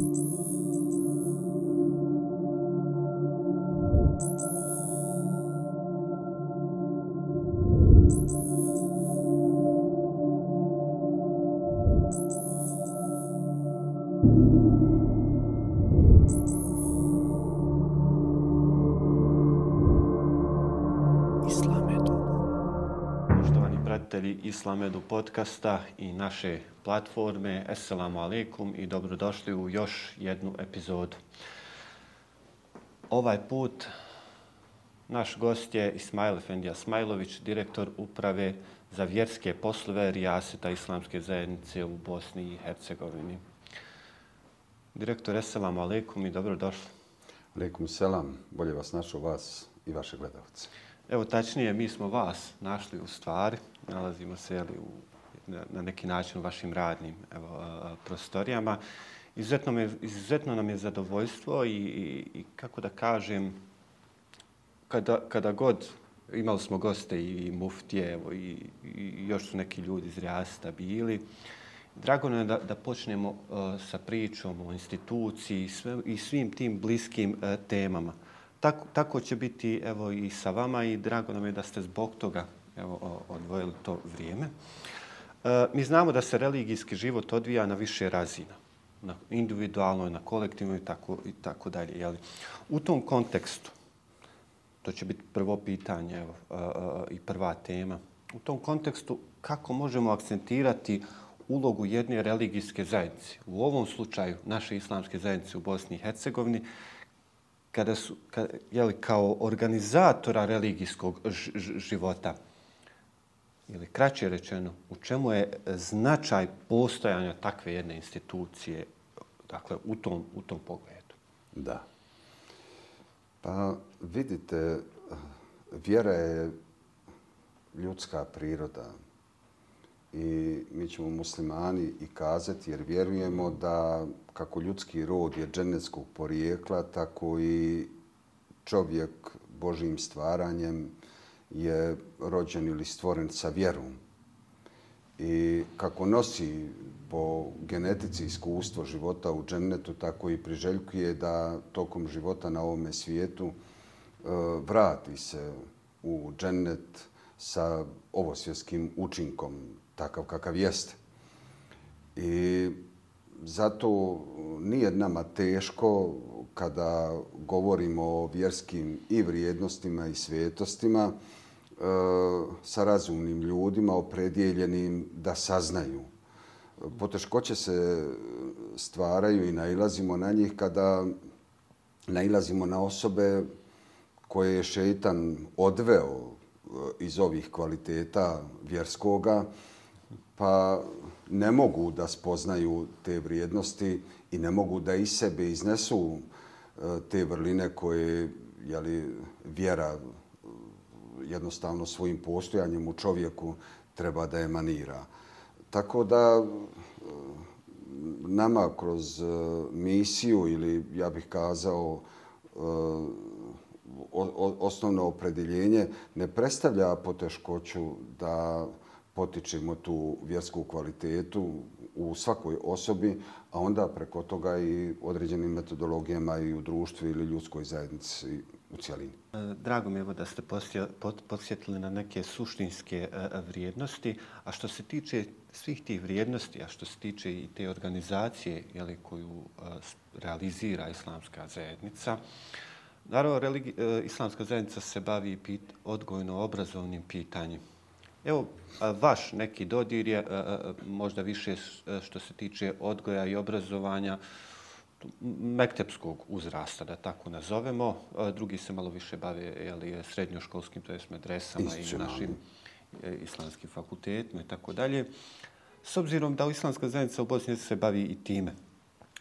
Thank you. Islamedu podcasta i naše platforme. Assalamu alaikum i dobrodošli u još jednu epizodu. Ovaj put naš gost je Ismail Efendija Smajlović, direktor uprave za vjerske poslove Rijaseta Islamske zajednice u Bosni i Hercegovini. Direktor, assalamu alaikum i dobrodošli. Alaikum selam, bolje vas našao vas i vaše gledalce. Evo, tačnije, mi smo vas našli u stvari, nalazimo se jeli, u, na, na neki način u vašim radnim evo, prostorijama. Izuzetno, me, izuzetno nam je zadovoljstvo i, i, i kako da kažem, kada, kada god imali smo goste i muftije evo, i, i još su neki ljudi iz Rijasta bili, Drago nam je da, da počnemo uh, sa pričom o instituciji sve, i svim tim bliskim uh, temama. Tako, tako će biti evo, i sa vama i drago nam je da ste zbog toga evo, odvojili to vrijeme. E, mi znamo da se religijski život odvija na više razina. Na individualnoj, na kolektivnoj i tako, i tako dalje. Jeli? U tom kontekstu, to će biti prvo pitanje evo, e, e, i prva tema, u tom kontekstu kako možemo akcentirati ulogu jedne religijske zajednice, u ovom slučaju naše islamske zajednice u Bosni i Hercegovini, kada su, kada, jeli, kao organizatora religijskog života, ili kraće rečeno, u čemu je značaj postojanja takve jedne institucije dakle, u, tom, u tom pogledu? Da. Pa vidite, vjera je ljudska priroda i mi ćemo muslimani i kazati jer vjerujemo da kako ljudski rod je dženeckog porijekla, tako i čovjek Božim stvaranjem je rođen ili stvoren sa vjerom. I kako nosi po genetici iskustvo života u džennetu, tako i priželjkuje da tokom života na ovome svijetu e, vrati se u džennet sa ovosvjetskim učinkom, takav kakav jeste. I zato nije nama teško kada govorimo o vjerskim i vrijednostima i svijetostima, sa razumnim ljudima opredjeljenim da saznaju. Poteškoće se stvaraju i nailazimo na njih kada nailazimo na osobe koje je šeitan odveo e, iz ovih kvaliteta vjerskoga, pa ne mogu da spoznaju te vrijednosti i ne mogu da iz sebe iznesu e, te vrline koje jeli, vjera jednostavno svojim postojanjem u čovjeku treba da emanira. Tako da eh, nama kroz eh, misiju ili ja bih kazao eh, osnovno opredeljenje ne predstavlja poteškoću da potičemo tu vjersku kvalitetu u svakoj osobi, a onda preko toga i određenim metodologijama i u društvu ili ljudskoj zajednici u cijelini. E, drago mi je da ste podsjetili na neke suštinske e, e, vrijednosti, a što se tiče svih tih vrijednosti, a što se tiče i te organizacije jeli, koju realizira islamska zajednica, naravno religi, islamska zajednica se bavi pit, odgojno-obrazovnim pitanjem. Evo, vaš neki dodir je možda više što se tiče odgoja i obrazovanja, mektepskog uzrasta, da tako nazovemo. Drugi se malo više bave jeli, srednjoškolskim, to je medresama i našim e, islamskim fakultetima i tako dalje. S obzirom da islamska zajednica u Bosni se bavi i time.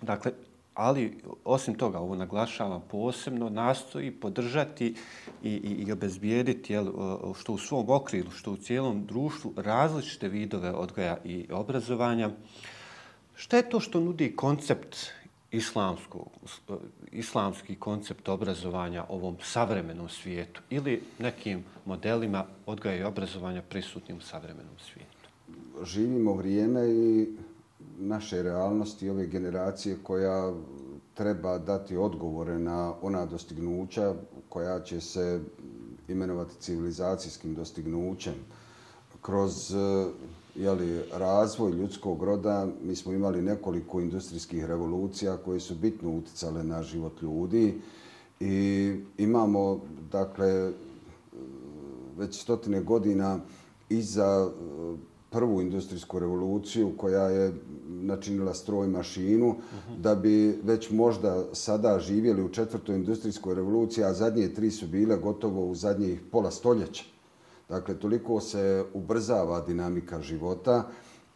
Dakle, ali osim toga, ovo naglašavam posebno, nastoji podržati i, i, i obezbijediti jel, što u svom okrilu, što u cijelom društvu različite vidove odgoja i obrazovanja. Šta je to što nudi koncept islamsku, e, islamski koncept obrazovanja ovom savremenom svijetu ili nekim modelima odgoja i obrazovanja prisutnim u savremenom svijetu? Živimo vrijeme i naše realnosti ove generacije koja treba dati odgovore na ona dostignuća koja će se imenovati civilizacijskim dostignućem. Kroz e, jeli, razvoj ljudskog roda mi smo imali nekoliko industrijskih revolucija koje su bitno uticale na život ljudi i imamo dakle već stotine godina iza prvu industrijsku revoluciju koja je načinila stroj mašinu, da bi već možda sada živjeli u četvrtoj industrijskoj revoluciji, a zadnje tri su bile gotovo u zadnjih pola stoljeća. Dakle, toliko se ubrzava dinamika života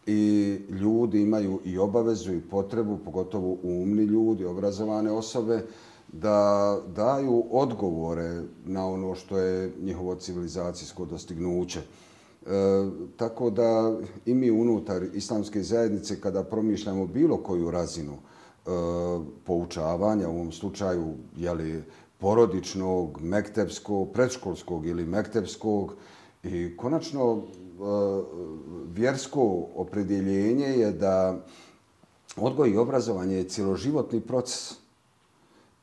i ljudi imaju i obavezu i potrebu, pogotovo umni ljudi, obrazovane osobe, da daju odgovore na ono što je njihovo civilizacijsko dostignuće. E, tako da i mi unutar islamske zajednice kada promišljamo bilo koju razinu e, poučavanja, u ovom slučaju jeli, porodičnog, mektepskog, predškolskog ili mektepskog i konačno e, vjersko opredjeljenje je da odgoj i obrazovanje je cjeloživotni proces.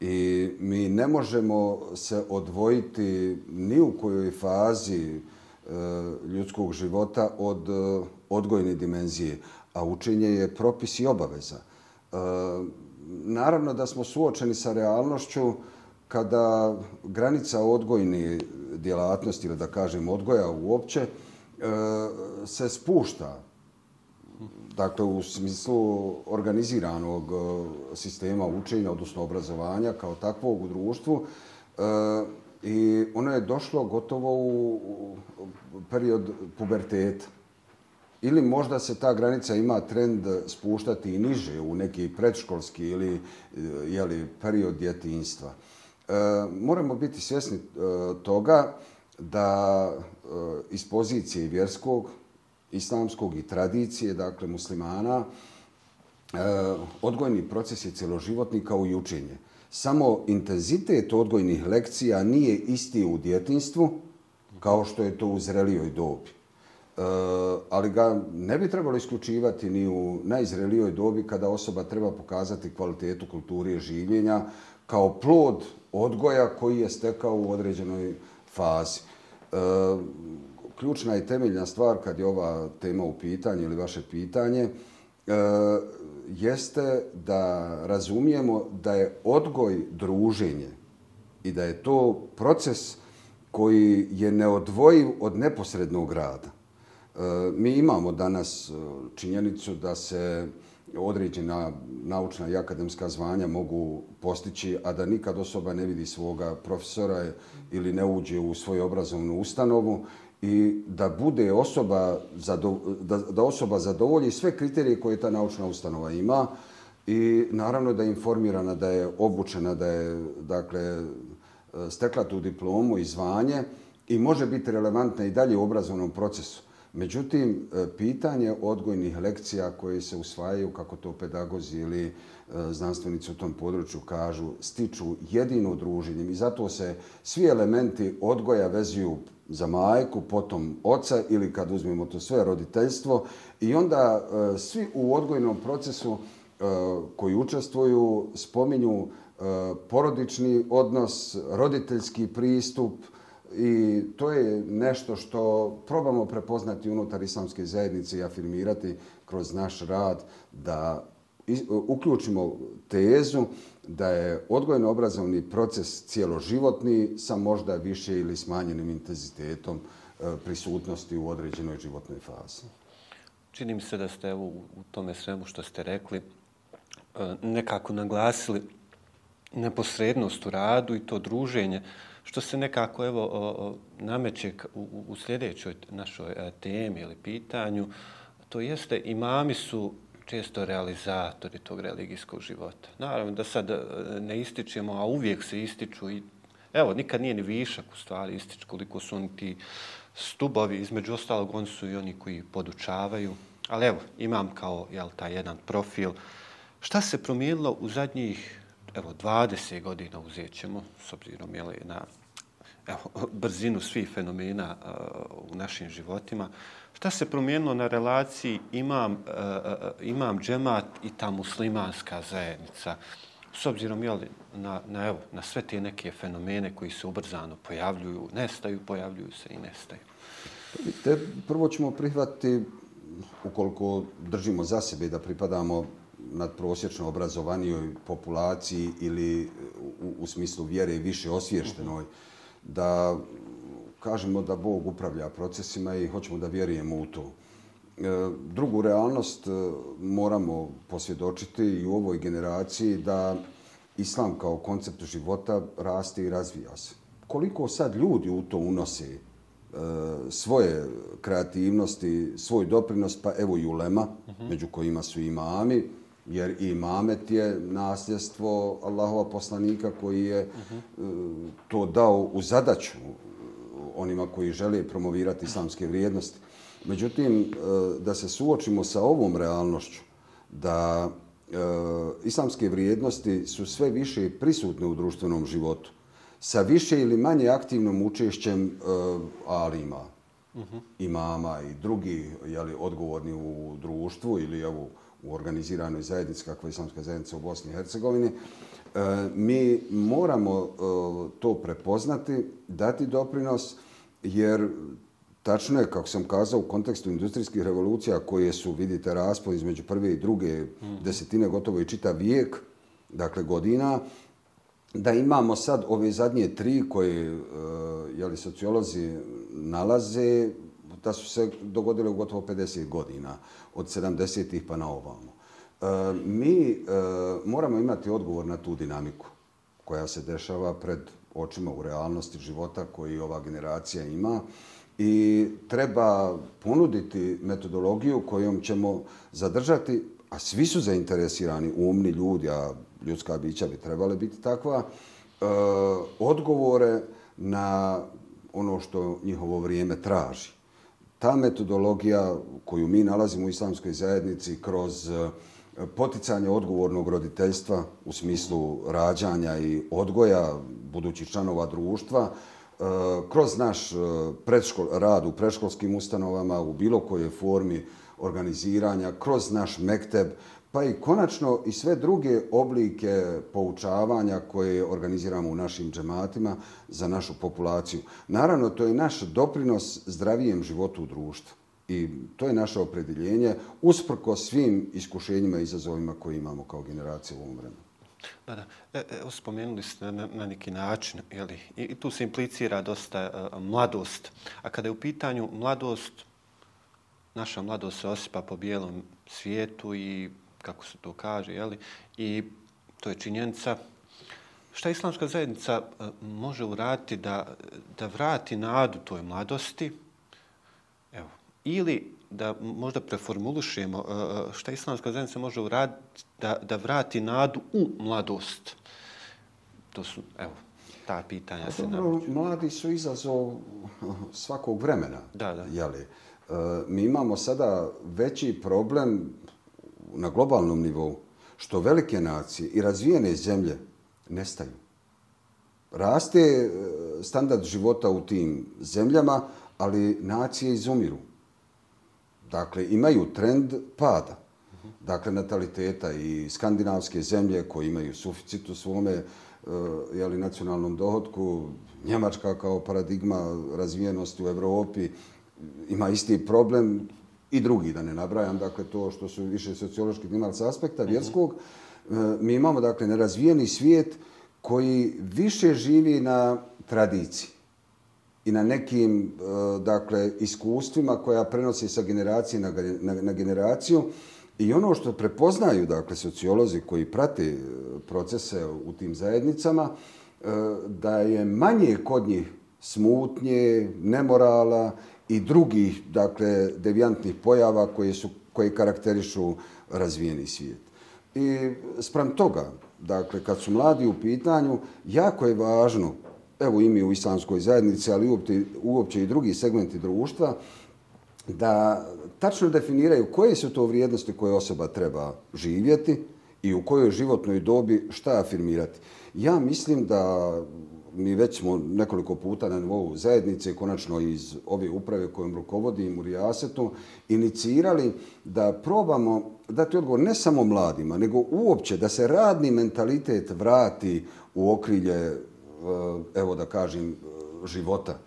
I mi ne možemo se odvojiti ni u kojoj fazi e, ljudskog života od e, odgojne dimenzije, a učenje je propis i obaveza. Naravno da smo suočeni sa realnošću kada granica odgojne djelatnosti, ili da kažem odgoja uopće, e, se spušta. Dakle, u smislu organiziranog e, sistema učenja, odnosno obrazovanja kao takvog u društvu, e, I ono je došlo gotovo u period puberteta. Ili možda se ta granica ima trend spuštati i niže u neki predškolski ili jeli, period djetinstva. E, moramo biti svjesni e, toga da e, iz pozicije vjerskog, islamskog i tradicije, dakle muslimana, odgojni proces je celoživotni kao i učenje samo intenzitet odgojnih lekcija nije isti u djetinstvu kao što je to u zrelijoj dobi. E, ali ga ne bi trebalo isključivati ni u najzrelijoj dobi kada osoba treba pokazati kvalitetu kulture življenja kao plod odgoja koji je stekao u određenoj fazi. E, ključna i temeljna stvar kad je ova tema u pitanju ili vaše pitanje, e, jeste da razumijemo da je odgoj druženje i da je to proces koji je neodvojiv od neposrednog rada. E, mi imamo danas e, činjenicu da se određena naučna i akademska zvanja mogu postići, a da nikad osoba ne vidi svoga profesora ili ne uđe u svoju obrazovnu ustanovu i da bude osoba da, da osoba zadovolji sve kriterije koje ta naučna ustanova ima i naravno da je informirana, da je obučena, da je dakle stekla tu diplomu i zvanje i može biti relevantna i dalje u obrazovnom procesu. Međutim, e, pitanje odgojnih lekcija koje se usvajaju, kako to pedagozi ili e, znanstvenici u tom području kažu, stiču jedino druženjem. I zato se svi elementi odgoja vezuju za majku, potom oca ili kad uzmemo to sve roditeljstvo. I onda e, svi u odgojnom procesu koji učestvuju spominju porodični odnos, roditeljski pristup i to je nešto što probamo prepoznati unutar islamske zajednice i afirmirati kroz naš rad da uključimo tezu da je odgojno-obrazovni proces cijeloživotni sa možda više ili smanjenim intenzitetom e, prisutnosti u određenoj životnoj fazi. Čini mi se da ste evo, u tome svemu što ste rekli e, nekako naglasili neposrednost u radu i to druženje, što se nekako evo nameće u, u sljedećoj našoj e, temi ili pitanju, to jeste imami su često realizatori tog religijskog života. Naravno da sad e, ne ističemo, a uvijek se ističu i evo, nikad nije ni višak u stvari ističu koliko su oni ti stubovi, između ostalog oni su i oni koji podučavaju. Ali evo, imam kao jel, taj jedan profil. Šta se promijenilo u zadnjih evo, 20 godina uzet ćemo, s obzirom jel, na evo, brzinu svih fenomena uh, u našim životima. Šta se promijenilo na relaciji imam, uh, imam džemat i ta muslimanska zajednica? S obzirom jeli, na, na, evo, na sve te neke fenomene koji se ubrzano pojavljuju, nestaju, pojavljuju se i nestaju. Te, prvo ćemo prihvatiti, ukoliko držimo za sebe da pripadamo nadprosječno obrazovanijoj populaciji ili u, u smislu vjere više osvještenoj, da kažemo da Bog upravlja procesima i hoćemo da vjerujemo u to. E, drugu realnost e, moramo posvjedočiti i u ovoj generaciji da islam kao koncept života raste i razvija se. Koliko sad ljudi u to unose e, svoje kreativnosti, svoj doprinos, pa evo i ulema, među kojima su imami, jer imamet je nasljedstvo Allahova poslanika koji je to dao u zadaću onima koji žele promovirati islamske vrijednosti. Međutim, e, da se suočimo sa ovom realnošću, da e, islamske vrijednosti su sve više prisutne u društvenom životu, sa više ili manje aktivnom učešćem e, alima, imama i drugi jeli, odgovorni u društvu ili evo, u organiziranoj zajednici kakva je islamska zajednica u Bosni i Hercegovini, mi moramo to prepoznati, dati doprinos, jer Tačno je, kako sam kazao, u kontekstu industrijskih revolucija koje su, vidite, raspon između prve i druge desetine, gotovo i čita vijek, dakle godina, da imamo sad ove zadnje tri koje uh, jeli, sociolozi nalaze, da su se dogodile u gotovo 50 godina, od 70-ih pa na ovamo. E, mi e, moramo imati odgovor na tu dinamiku koja se dešava pred očima u realnosti života koji ova generacija ima i treba ponuditi metodologiju kojom ćemo zadržati, a svi su zainteresirani, umni ljudi, a ljudska bića bi trebale biti takva, e, odgovore na ono što njihovo vrijeme traži. Ta metodologija koju mi nalazimo u islamskoj zajednici kroz e, poticanje odgovornog roditeljstva u smislu rađanja i odgoja budućih članova društva, e, kroz naš e, predškol, rad u predškolskim ustanovama, u bilo kojoj formi organiziranja, kroz naš mekteb, pa i konačno i sve druge oblike poučavanja koje organiziramo u našim džematima za našu populaciju. Naravno, to je naš doprinos zdravijem životu u društvu. I to je naše opredeljenje usprko svim iskušenjima i izazovima koje imamo kao generacija u ovom vremenu. Da, da. E, e evo, spomenuli ste na, na neki način, jeli, i, i tu se implicira dosta uh, mladost. A kada je u pitanju mladost, naša mladost se osipa po bijelom svijetu i, kako se to kaže, jeli, i to je činjenica. Šta islamska zajednica uh, može uraditi da, da vrati nadu toj mladosti? Evo, ili da možda preformulušemo e, e, šta islamska zajednica može uraditi da, da vrati nadu u mladost. To su, evo, ta pitanja A se dobro, Mladi su izazov svakog vremena. Da, da. Jeli? E, mi imamo sada veći problem na globalnom nivou, što velike nacije i razvijene zemlje nestaju. Raste e, standard života u tim zemljama, ali nacije izumiru dakle, imaju trend pada. Dakle, nataliteta i skandinavske zemlje koje imaju suficit u svome e, jeli, nacionalnom dohodku, Njemačka kao paradigma razvijenosti u Evropi ima isti problem i drugi, da ne nabrajam, dakle, to što su više sociološki imali s aspekta vjerskog. Uh, mi imamo, dakle, nerazvijeni svijet koji više živi na tradiciji i na nekim e, dakle iskustvima koja prenosi sa generacije na, na, na generaciju i ono što prepoznaju dakle sociolozi koji prate e, procese u tim zajednicama da je manje kod njih smutnje, nemorala i drugih dakle devijantnih pojava koje su koje karakterišu razvijeni svijet. I sprem toga, dakle, kad su mladi u pitanju, jako je važno evo i mi u islamskoj zajednici, ali uopće, uopće i drugi segmenti društva, da tačno definiraju koje su to vrijednosti koje osoba treba živjeti i u kojoj životnoj dobi šta afirmirati. Ja mislim da mi već smo nekoliko puta na nivou zajednice, konačno iz ove uprave kojom rukovodim u Rijasetu, inicirali da probamo dati odgovor ne samo mladima, nego uopće da se radni mentalitet vrati u okrilje, e, evo da kažem, e, života.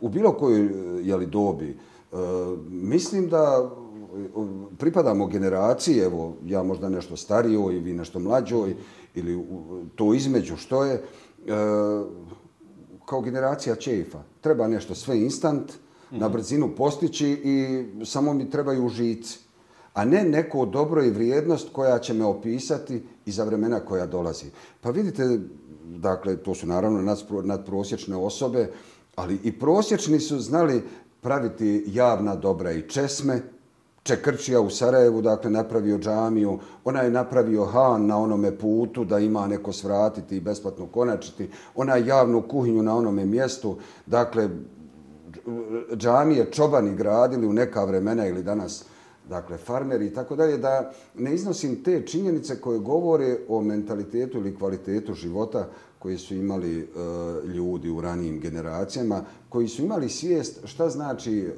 U bilo kojoj e, jeli, dobi. Mislim da pripadamo generaciji, evo, ja možda nešto starijoj, vi nešto mlađoj, ili to između što je, E, kao generacija čefa. Treba nešto sve instant, na brzinu postići i samo mi trebaju žici. A ne neko dobro i vrijednost koja će me opisati i za vremena koja dolazi. Pa vidite, dakle, to su naravno nadprosječne osobe, ali i prosječni su znali praviti javna dobra i česme, Čekrčija u Sarajevu, dakle, napravio džamiju, ona je napravio han na onome putu da ima neko svratiti i besplatno konačiti, ona je javnu kuhinju na onome mjestu, dakle, džamije čobani gradili u neka vremena ili danas, dakle, farmeri i tako dalje, da ne iznosim te činjenice koje govore o mentalitetu ili kvalitetu života koji su imali e, ljudi u ranijim generacijama, koji su imali svijest šta znači e,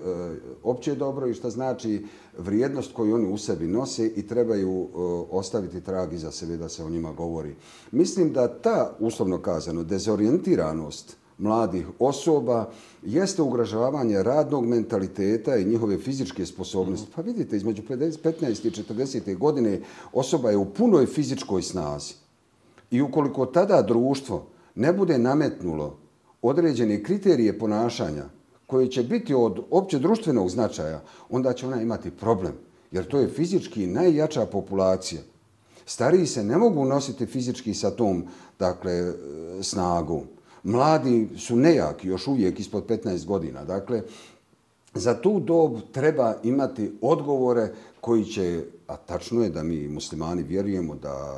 opće dobro i šta znači vrijednost koju oni u sebi nose i trebaju e, ostaviti trag iza sebe da se o njima govori. Mislim da ta, uslovno kazano, dezorijentiranost mladih osoba jeste ugražavanje radnog mentaliteta i njihove fizičke sposobnosti. Pa vidite, između 15. i 40. godine osoba je u punoj fizičkoj snazi. I ukoliko tada društvo ne bude nametnulo određene kriterije ponašanja koje će biti od opće društvenog značaja, onda će ona imati problem. Jer to je fizički najjača populacija. Stariji se ne mogu nositi fizički sa tom dakle, e, snagom. Mladi su nejaki, još uvijek ispod 15 godina. Dakle, za tu dob treba imati odgovore koji će, a tačno je da mi muslimani vjerujemo da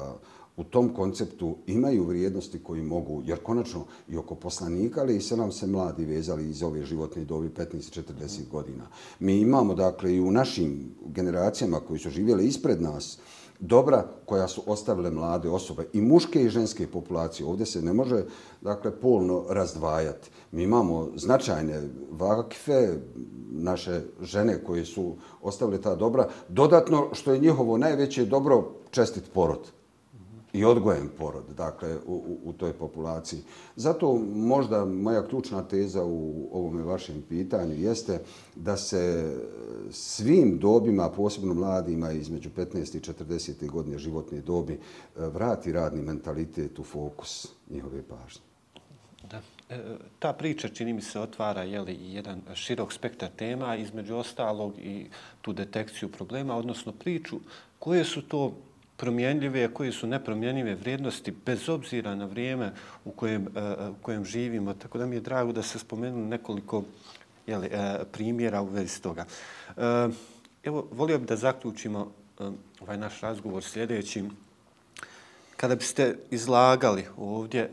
u tom konceptu imaju vrijednosti koji mogu, jer konačno i oko poslanika, ali i se nam se mladi vezali iz ove životne dobi 15-40 godina. Mi imamo, dakle, i u našim generacijama koji su živjeli ispred nas, dobra koja su ostavile mlade osobe i muške i ženske populacije. Ovdje se ne može, dakle, polno razdvajati. Mi imamo značajne vakfe, naše žene koje su ostavile ta dobra, dodatno što je njihovo najveće dobro čestit porod i odgojen porod, dakle, u, u, toj populaciji. Zato možda moja ključna teza u ovome vašem pitanju jeste da se svim dobima, posebno mladima između 15. i 40. godine životne dobi, e, vrati radni mentalitet u fokus njihove pažnje. Da. E, ta priča, čini mi se, otvara jeli, jedan širok spektar tema, između ostalog i tu detekciju problema, odnosno priču koje su to promjenljive, koje su nepromjenljive vrijednosti bez obzira na vrijeme u kojem, uh, u kojem živimo. Tako da mi je drago da se spomenuli nekoliko jeli, uh, primjera u vezi toga. Uh, evo, volio bih da zaključimo ovaj naš razgovor sljedećim. Kada biste izlagali ovdje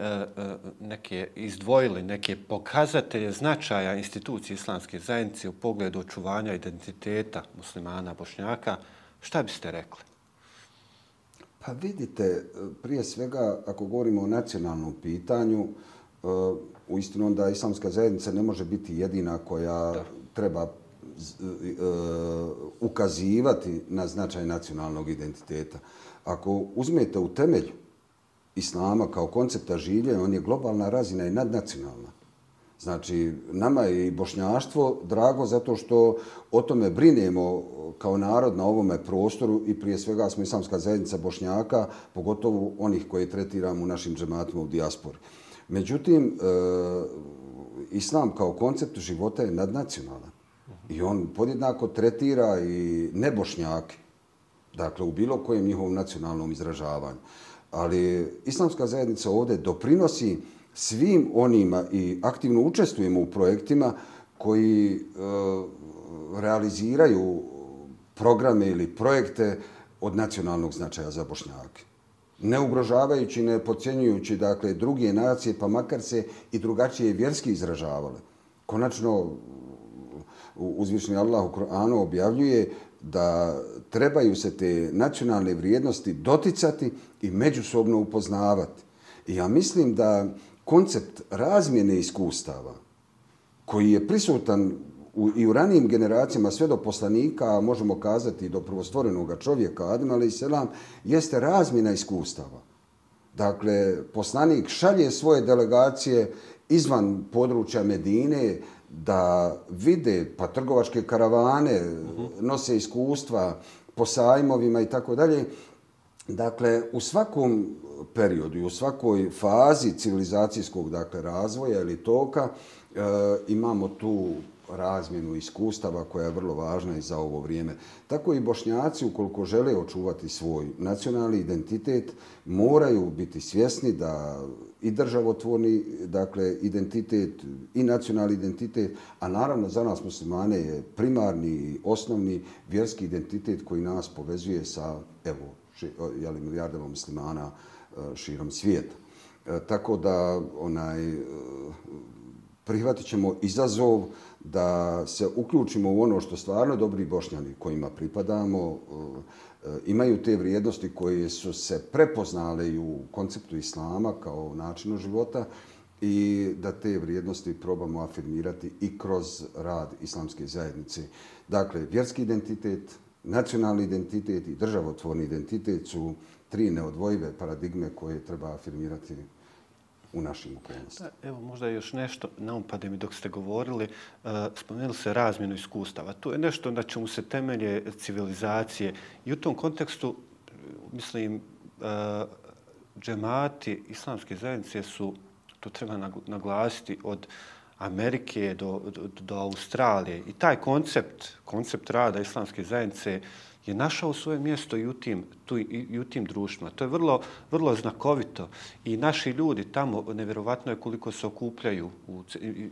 neke, izdvojili neke pokazatelje značaja institucije islamske zajednice u pogledu očuvanja identiteta muslimana, bošnjaka, šta biste rekli? Pa vidite, prije svega, ako govorimo o nacionalnom pitanju, e, u istinu onda islamska zajednica ne može biti jedina koja da. treba e, ukazivati na značaj nacionalnog identiteta. Ako uzmete u temelju islama kao koncepta življenja, on je globalna razina i nadnacionalna. Znači, nama je i bošnjaštvo drago zato što o tome brinemo kao narod na ovome prostoru i prije svega smo islamska zajednica bošnjaka, pogotovo onih koje tretiramo u našim džematima u dijaspori. Međutim, e, islam kao koncept života je nadnacionalan. I on podjednako tretira i nebošnjake. Dakle, u bilo kojem njihovom nacionalnom izražavanju. Ali islamska zajednica ovdje doprinosi svim onima i aktivno učestvujemo u projektima koji e, realiziraju programe ili projekte od nacionalnog značaja za Bošnjake. Ne ugrožavajući, ne pocijenjujući dakle, druge nacije, pa makar se i drugačije vjerski izražavale. Konačno, uzvišni Allah u Koranu objavljuje da trebaju se te nacionalne vrijednosti doticati i međusobno upoznavati. I ja mislim da koncept razmjene iskustava koji je prisutan u, i u ranijim generacijama sve do poslanika, možemo kazati do prvostvorenog čovjeka, Adem Ali Selam, jeste razmjena iskustava. Dakle, poslanik šalje svoje delegacije izvan područja Medine da vide pa trgovačke karavane, nose iskustva po sajmovima i tako dalje. Dakle, u svakom periodu i u svakoj fazi civilizacijskog dakle, razvoja ili toka e, imamo tu razmjenu iskustava koja je vrlo važna i za ovo vrijeme. Tako i bošnjaci, ukoliko žele očuvati svoj nacionalni identitet, moraju biti svjesni da i državotvorni dakle, identitet i nacionalni identitet, a naravno za nas muslimane je primarni i osnovni vjerski identitet koji nas povezuje sa evo, ši, jeli, milijardama muslimana e, širom svijeta. E, tako da onaj, e, prihvatit ćemo izazov da se uključimo u ono što stvarno dobri bošnjani kojima pripadamo imaju te vrijednosti koje su se prepoznale i u konceptu islama kao načinu života i da te vrijednosti probamo afirmirati i kroz rad islamske zajednice. Dakle, vjerski identitet, nacionalni identitet i državotvorni identitet su tri neodvojive paradigme koje treba afirmirati u našim okolnostima. Pa, evo, možda još nešto naumpade mi dok ste govorili. E, spomenuli se razmjenu iskustava. To je nešto na čemu se temelje civilizacije. I u tom kontekstu, mislim, e, džemati islamske zajednice su, to treba naglasiti, od Amerike do, do, do Australije. I taj koncept, koncept rada islamske zajednice je našao svoje mjesto i u tim, tu, i u tim društvima. To je vrlo, vrlo znakovito. I naši ljudi tamo, nevjerovatno je koliko se okupljaju, u,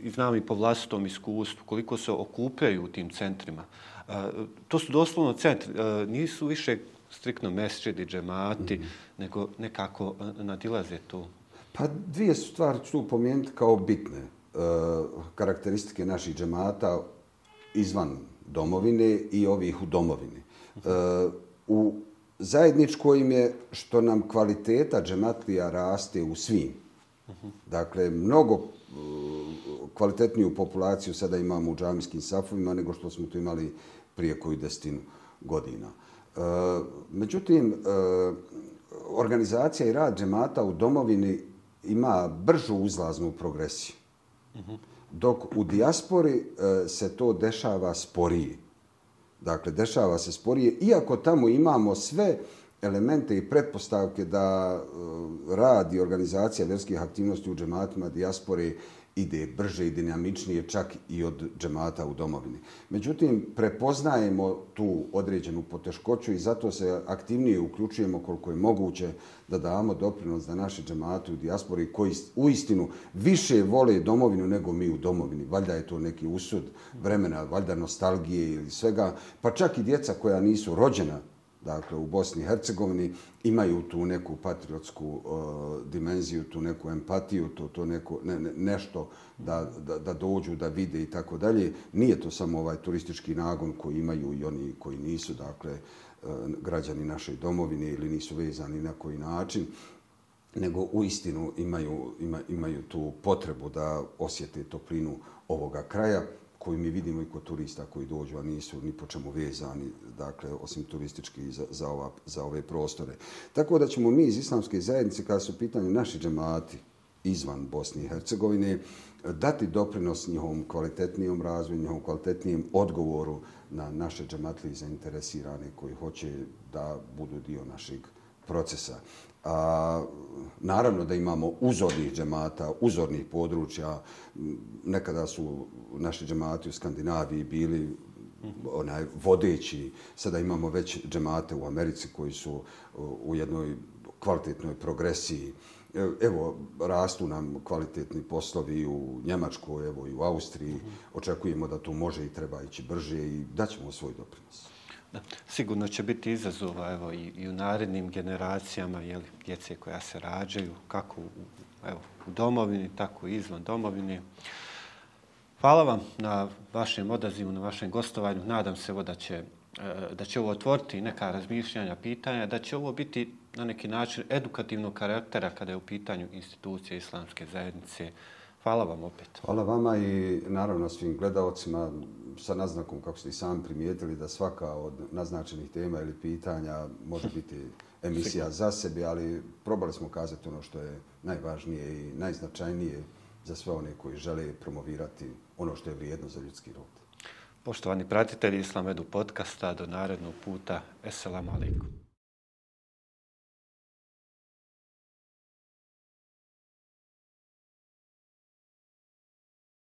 i znam i po vlastitom iskustvu, koliko se okupljaju u tim centrima. A, to su doslovno centri, a, nisu više striktno mesčidi, džemati, mm -hmm. nego nekako nadilaze tu. Pa dvije su stvari ću pomijeniti kao bitne. E, karakteristike naših džemata izvan domovine i ovih u domovini eh, u zajedničko im je što nam kvaliteta džematlija raste u svim. Dakle, mnogo eh, kvalitetniju populaciju sada imamo u džamijskim safovima nego što smo to imali prije koju destinu godina. Uh, međutim, organizacija i rad džemata u domovini ima bržu uzlaznu progresiju. Dok u dijaspori e, se to dešava sporije. Dakle, dešava se sporije, iako tamo imamo sve elemente i pretpostavke da e, rad i organizacija vjerskih aktivnosti u džematima dijaspore ide brže i dinamičnije čak i od džemata u domovini. Međutim, prepoznajemo tu određenu poteškoću i zato se aktivnije uključujemo koliko je moguće da damo doprinos da naši džemati u dijaspori koji u istinu više vole domovinu nego mi u domovini. Valjda je to neki usud vremena, valjda nostalgije ili svega. Pa čak i djeca koja nisu rođena dakle, u Bosni i Hercegovini, imaju tu neku patriotsku uh, dimenziju, tu neku empatiju, to, to neko, ne, ne, nešto da, da, da dođu, da vide i tako dalje. Nije to samo ovaj turistički nagon koji imaju i oni koji nisu, dakle, uh, građani naše domovine ili nisu vezani na koji način, nego u istinu imaju, ima, imaju tu potrebu da osjete toplinu ovoga kraja koju mi vidimo i kod turista koji dođu, a nisu ni po čemu vezani, dakle, osim turistički za, za, ova, za ove prostore. Tako da ćemo mi iz islamske zajednice, kada su pitanje naši džemati izvan Bosne i Hercegovine, dati doprinos njihovom kvalitetnijom razvoju, njihovom kvalitetnijem odgovoru na naše džematlije zainteresirane koji hoće da budu dio našeg procesa. A, naravno da imamo uzornih džemata, uzornih područja. Nekada su naši džemati u Skandinaviji bili onaj vodeći. Sada imamo već džemate u Americi koji su u jednoj kvalitetnoj progresiji. Evo, rastu nam kvalitetni poslovi u Njemačkoj, evo i u Austriji. Očekujemo da to može i treba ići brže i daćemo svoj doprinos. Da. Sigurno će biti izazova evo, i, i u narednim generacijama jeli, djece koja se rađaju, kako u, evo, u domovini, tako i izvan domovini. Hvala vam na vašem odazivu, na vašem gostovanju. Nadam se evo, da će e, da će ovo otvoriti neka razmišljanja, pitanja, da će ovo biti na neki način edukativnog karaktera kada je u pitanju institucije islamske zajednice. Hvala vam opet. Hvala vama i naravno svim gledalcima sa naznakom, kako ste i sami primijetili, da svaka od naznačenih tema ili pitanja može biti emisija za sebe, ali probali smo kazati ono što je najvažnije i najznačajnije za sve one koji žele promovirati ono što je vrijedno za ljudski rod. Poštovani pratitelji Islamedu podcasta, do narednog puta. Esselamu alaikum.